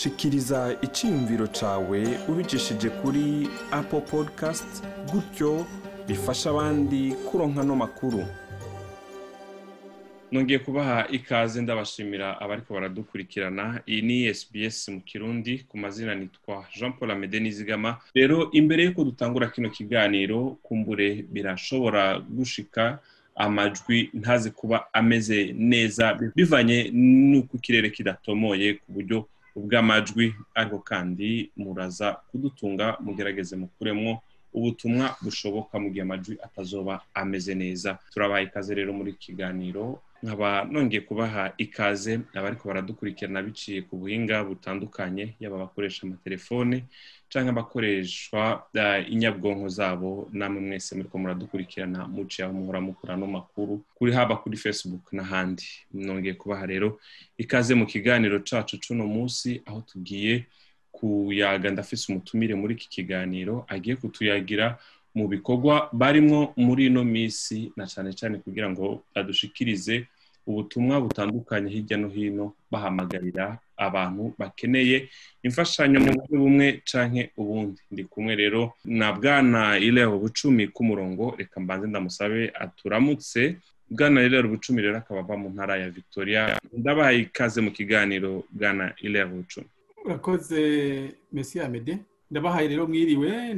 shikiriza icyiyumviro cyawe ubicishije kuri apple podcast gutyo bifasha abandi kuronka no makuru. Nongeye kubaha ikaze ndabashimira abariko baradukurikirana. Iyi ni SBS mu kirundi ku mazina nitwa Jean Paul Amede Nizigama. Rero imbere yuko dutangura kino kiganiro kumbure birashobora gushika amajwi ntazi kuba ameze neza bivanye n'uko ikirere kidatomoye ku buryo ubw'amajwi ariko kandi muraza kudutunga mugerageze mukuremwo ubutumwa bushoboka mu gihe amajwi atazoba ameze neza. Turabaha ikaze rero muri kiganiro nkaba nongeye kubaha ikaze abariko baradukurikirana biciye ku buhinga butandukanye yaba abakoresha amatelefone cyangwa abakoreshwa inyabwonko zabo namwe mwese muriko muradukurikirana muciye aho muhora mukura no makuru kuri haba kuri facebook n'ahandi. Nongeye kubaha rero ikaze mu kiganiro cacu c'uno munsi aho tugiye kuyaga. Ndafise umutumire muri iki kiganiro agiye kutuyagira mu bikorwa barimwo muri ino minsi na cyane cyane kugira ngo badushikirize ubutumwa butandukanye hirya no hino bahamagarira abantu bakeneye imfashanyo mu buryo bumwe canke ubundi. Ndi kumwe rero na bwana ileho bucumi k'umurongo reka mbanze ndamusabe aturamutse. Bwana ileho bucumi rero akaba ava mu ntara ya victoria. Ndabahaye ikaze mu kiganiro bwana ileho bucumi urakoze mesi amede ndabahaye rero mwiriwe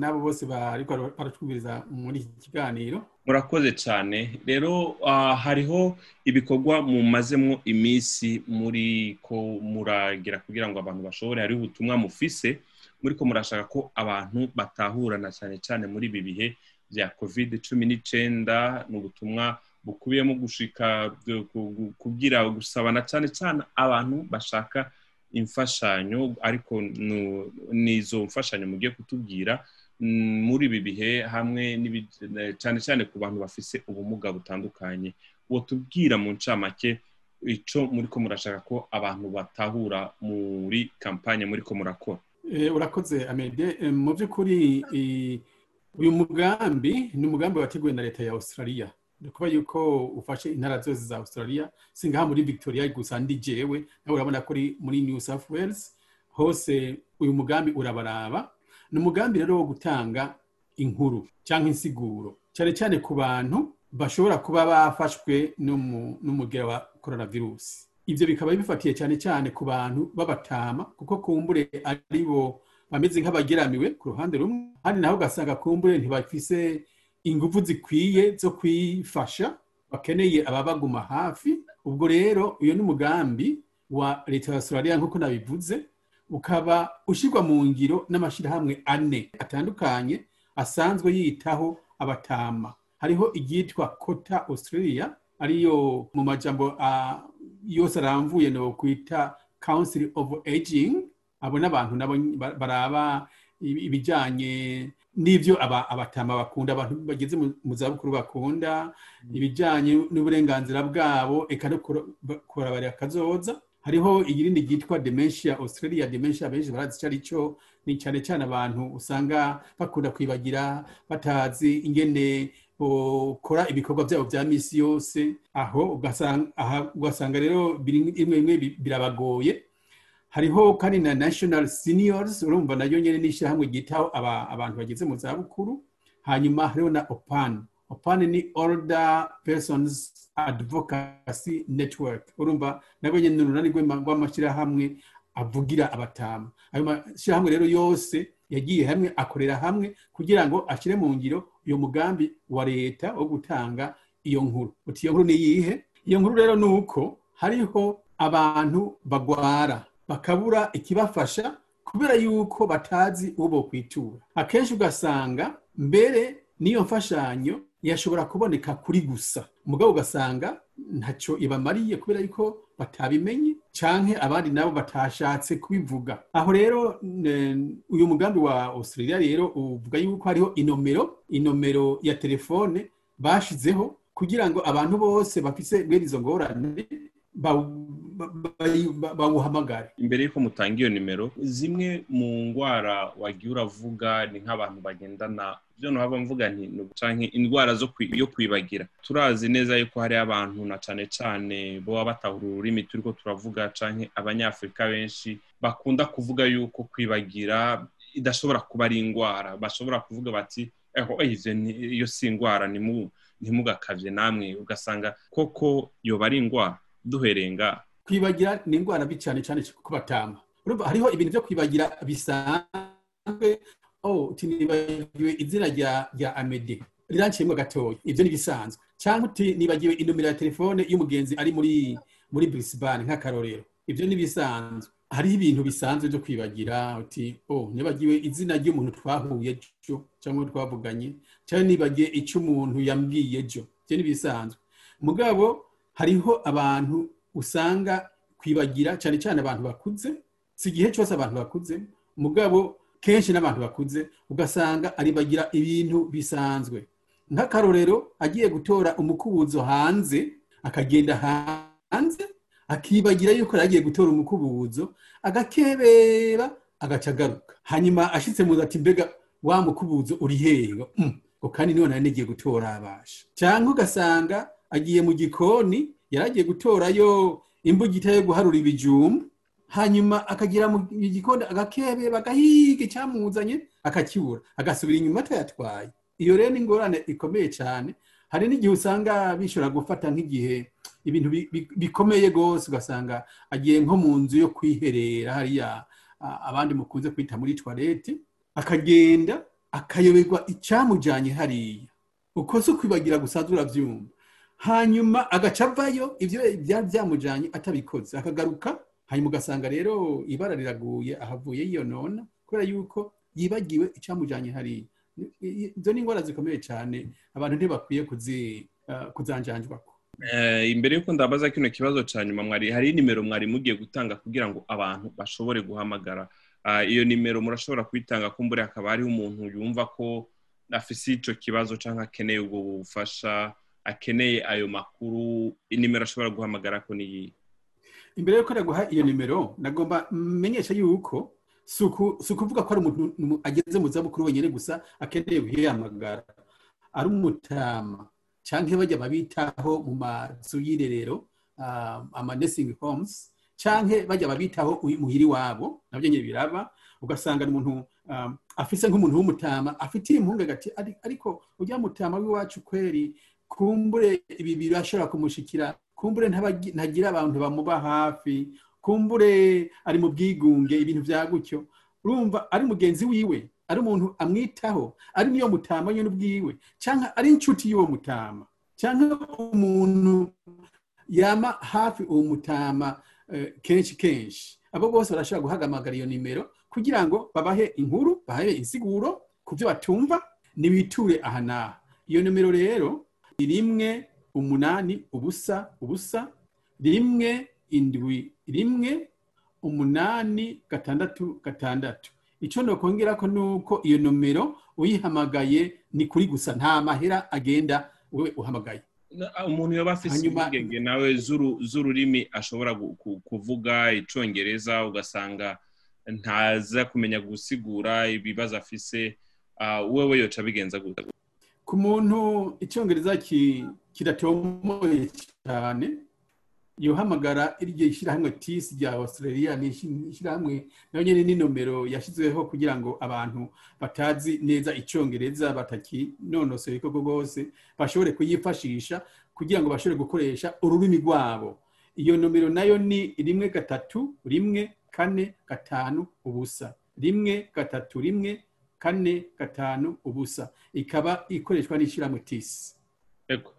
n'abo bose bariko baratwumviriza muri iki kiganiro. Murakoze cyane. Rero hariho ibikorwa mumazemwo iminsi muri ko muragira kugira ngo abantu bashobore hariho ubutumwa mufise muri ko murashaka ko abantu batahurana cyane cyane muri ibi bihe bya covid cumi n'icyenda ni ubutumwa bukubiyemo gushika kugira gusabana cyane cyane abantu bashaka imfashanyo ariko n'izo mfashanyo mugiye kutubwira muri ibi bihe hamwe cyane cyane ku bantu bafise ubumuga butandukanye. Uwo tubwira mu ncamake icyo muri ko murashaka ko abantu batahura muri kampanye muri ko murakora urakoze amede mu by'ukuri uyu mugambi ni umugambi wateguwe na leta ya australia. Ni kuba yuko ufashe intara zose za australia si ngaha muri victoria gusa ndi jewe nawe urabona ko muri new south wales hose uyu mugambi urabaraba. Ni umugambi rero wo gutanga inkuru cyangwa insiguro cyane cyane ku bantu bashobora kuba bafashwe n'umugera wa coronavirus. Ibyo bikaba bifatiye cyane cyane ku bantu b'abatama kuko kumbure ari bo bameze nk'abageramiwe ku ruhande rumwe kandi naho ugasanga kumbure ntibafise ingufu zikwiye zo kwifasha bakeneye ababaguma hafi. Ubwo rero uyu ni umugambi wa leta ya australia nk'uko nabivuze ukaba ushyirwa mu ngiro n'amashyirahamwe ane atandukanye asanzwe yitaho abatama. Hariho iryitwa kota australia ariyo mu majambo yose aramvuye no kwita council of aging. Abo n'abantu nabo baraba ibijyanye n'ibyo abatama bakunda abantu bageze mu zabukuru bakunda ibijyanye n'uburenganzira bwabo eka no kurabarira akazoza. Hariho irindi ryitwa dementia australia dementia benshi barazi icyo ari cyo ni cyane cyane abantu usanga bakunda kwibagira batazi ingene ukora ibikorwa byabo bya misi yose. Aho ugasanga rero imwe imwe birabagoye. Hariho kandi na national seniors urumva na yo nyine n'ishyirahamwe ryitaho abantu bageze mu zabukuru. Hanyuma hariho na opan. Opan ni older persons advocacy network. Urumva nabwo nyine ni urunani rw'amashyirahamwe avugira abatamu. Ayo mashyirahamwe rero yose yagiye hamwe akorera hamwe kugira ngo ashyire mu ngiro uyu mugambi wa leta wo gutanga iyo nkuru. Uti iyo nkuru ni iyihe? Iyo nkuru rero ni uko hariho abantu bagwara. Bakabura ikibafasha kubera yuko batazi uwo bokwitura. Akenshi ugasanga mbere n'iyo mfashanyo yashobora kuboneka kuri gusa. Umugabo ugasanga ntacyo ibamariye kubera yuko batabimenye canke abandi nabo batashatse kubivuga. Aho rero uyu mugambi wa australia rero uvuga yuko hariho inomero inomero ya telefone bashizeho kugira ngo abantu bose bafise mwene izo ngorane bawuhamagare imbere y'uko mutanga iyo nimero zimwe mu ndwara wagiye uravuga ni nk'abantu bagendana. Ibyo ntaba mvuga nti canke indwara yo kwibagira. Turazi neza yuko hari abantu na cane cane boba batahura ururimi turiko turavuga canke abanyafurika benshi bakunda kuvuga yuko kwibagira idashobora kuba ari indwara bashobora kuvuga bati ivyo iyo si indwara ntimugakavye namwe. Ugasanga koko yoba ari indwara duherenga kwibagira ni indwara mbi cyane cyane ku batama. Hariho ibintu byo kwibagira bisanzwe. Oh nibagiwe izina rya amede riranciyemo gatoya ibyo ni bisanzwe. Cyangwa uti nibagiwe inomero ya telefone y'umugenzi ari muri muri Brisbane nk'akarorero ibyo ni bisanzwe. Hariho ibintu bisanzwe byo kwibagira uti oh nibagiwe izina ry'umuntu twahuye ejo cyangwa twavuganye cyangwa nibagiye icyo umuntu yambwiye ejo. Ibyo ni bisanzwe. Mugabo hariho abantu usanga kwibagira cyane cyane abantu bakuze si igihe cyose abantu bakuze mugabo kenshi n'abantu bakuze ugasanga aribagira ibintu bisanzwe. Nk'akarorero agiye gutora umukubuzo hanze akagenda hanze akibagira yuko agiye gutora umukubuzo agakebera agaca agaruka. Hanyuma ashyitse mu ati mbega wa mukubuzo uri hehe? Ngo kandi niyo nari nigiye gutora abasha. Cyangwa ugasanga agiye mu gikoni yari agiye gutorayo imbugita yo guharura ibijumba hanyuma akagira mu gikoni agakebe bagahiga icyamuzanye akakibura agasubira inyuma atayatwaye. Iyo rero ni ingorane ikomeye cyane hari n'igihe usanga bishobora gufata nk'igihe ibintu bikomeye rwose. Ugasanga agiye nko mu nzu yo kwiherera hariya abandi mukunze kwita muri tuwarete akagenda akayoberwa icyamujyanye hariya. Uko si ukwibagira gusanzwe urabyumva hanyuma agaca avayo ibyo byari byamujyanye atabikoze. Akagaruka hanyuma ugasanga rero ibara riraguye ahavuye yiyonona kubera yuko yibagiwe icyamujyanye hariya izo ni indwara zikomeye cyane abantu ntibakwiye kuzanjanjwa imbere y'uko ndabaza kino kibazo cya nyuma mwari hari nimero mwari mugiye gutanga kugira ngo abantu bashobore guhamagara. Iyo nimero murashobora kuyitanga kumbure hakaba hariho umuntu yumva ko afise icyo kibazo cyangwa akeneye ubwo bufasha. Akeneye ayo makuru inimero ashobora guhamagara ko niyi imbere y'uko naguha iyo nimero nagomba menyesha yuko si ukuvuga ko ari umuntu ageze mu zabukuru wenyine gusa akeneye guhamagara. Ari umutama. Cyangwa bajya babitaho mu mazu y'irerero ama nursing homes cyangwa bajya babitaho muhiri wabo na byo nyine biraba. Ugasanga umuntu afise nk'umuntu w'umutama afitiye impungenge ati ariko ujya mutama w'iwacu kweri kumbure ibi birashobora kumushikira. Kumbure ntagira abantu bamuba hafi. Kumbure ari mu bwigunge ibintu bya gutyo. Urumva ari mugenzi wiwe ari umuntu amwitaho ari niyo mutama nyine ubwiwe cyangwa ari inshuti y'uwo mutama. Cyangwa umuntu yama hafi uwo mutama kenshi kenshi. Abo bose barashobora guhagamagara iyo nimero kugira ngo babahe inkuru babahe insiguro ku byo batumva ntibiture aha n'aha. Iyo nimero rero rimwe umunani ubusa ubusa. Rimwe indwi rimwe. Umunani gatandatu gatandatu. Icyo nokongera ko ni uko iyo nomero uyihamagaye ni kuri gusa. Nta mahera agenda wowe uhamagaye. Umuntu yaba afite impungenge nawe z'ururimi ashobora kuvuga icyongereza ugasanga ntaza kumenya gusigura ibibazo afise. Wowe yoca bigenza gutya ku muntu icyongereza kidatomoye cyane yohamagara iryo shyirahamwe tisi rya australia ni ishyirahamwe na yo nyine ni nomero yashyizweho kugira ngo abantu batazi neza icyongereza batakinonosoye koko rwose bashobore kuyifashisha kugira ngo bashobore gukoresha ururimi rwabo. Iyo nomero na yo ni rimwe gatatu rimwe kane gatanu ubusa rimwe gatatu rimwe kane gatanu ubusa. Ikaba ikoreshwa n'ishyirahamwe tisi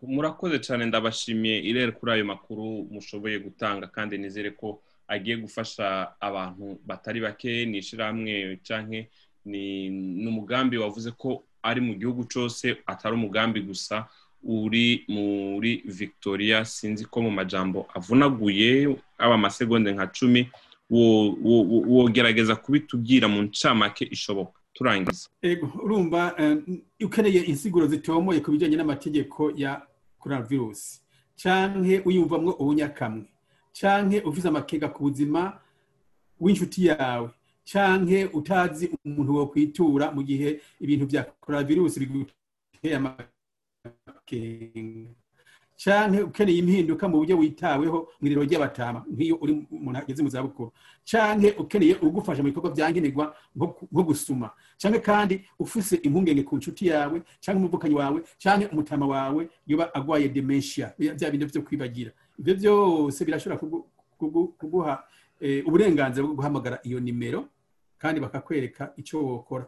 murakoze cyane ndabashimiye irere kuri ayo makuru mushoboye gutanga kandi nizere ko agiye gufasha abantu batari bake ni ishyirahamwe cyangwa ni umugambi wavuze ko ari mu gihugu cyose atari umugambi gusa uri muri victoria. Sinzi ko mu majambo avunaguye aba amasegonde nka cumi wogerageza kubitubwira mu ncamake ishoboka. Turangiza urumva ukeneye insiguro zitomoye ku bijyanye n'amategeko ya coronavirus. Cyangwa uyumvamo ubunyakamwe. Canke ufise amakenga ku buzima w'inshuti yawe. Canke utazi umuntu wo kwitura mu gihe ibintu vya coronavirus biguteye amakenga. Canke ukeneye impinduka mu buryo witaweho mu irero ry'abatama nk'iyo uri umuntu ageze mu zabukuru. Canke ukeneye ugufasha mu bikorwa vyankenerwa nko gusuma. Canke kandi ufise impungenge ku nshuti yawe canke umuvukanyi wawe canke umutama wawe yoba agwaye dementia vya bindi vyo kwibagira. Ivyo vyose birashobora kuguha uburenganzira bwo guhamagara iyo nimero kandi bakakwereka icyo wokora.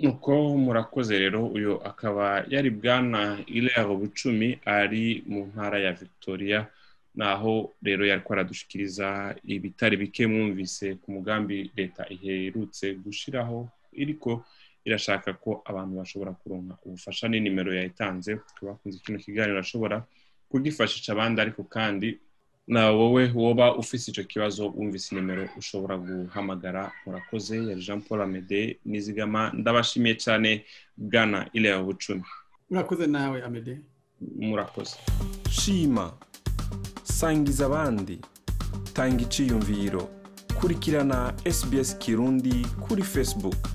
Nuko murakoze rero uyu akaba yari bwana irero bucumi ari mu ntara ya victoria naho rero yari aradushikiriza ibitari bike mwumvise ku mugambi leta iherutse gushyiraho iriko irashaka ko abantu bashobora kuronka ubufasha n'inimero yayitanze bakunze kino kiganiro ashobora kugifashisha abandi ariko kandi na wowe woba ufise icyo kibazo wumvise nimero ushobora guhamagara. Murakoze yari jean paul amede nizigama ndabashimiye cyane bwana ileya bucumi. Murakoze nawe amede. Murakoze. Shima sangiza abandi tanga iciyumviro kurikirana sbs kirundi kuri facebook.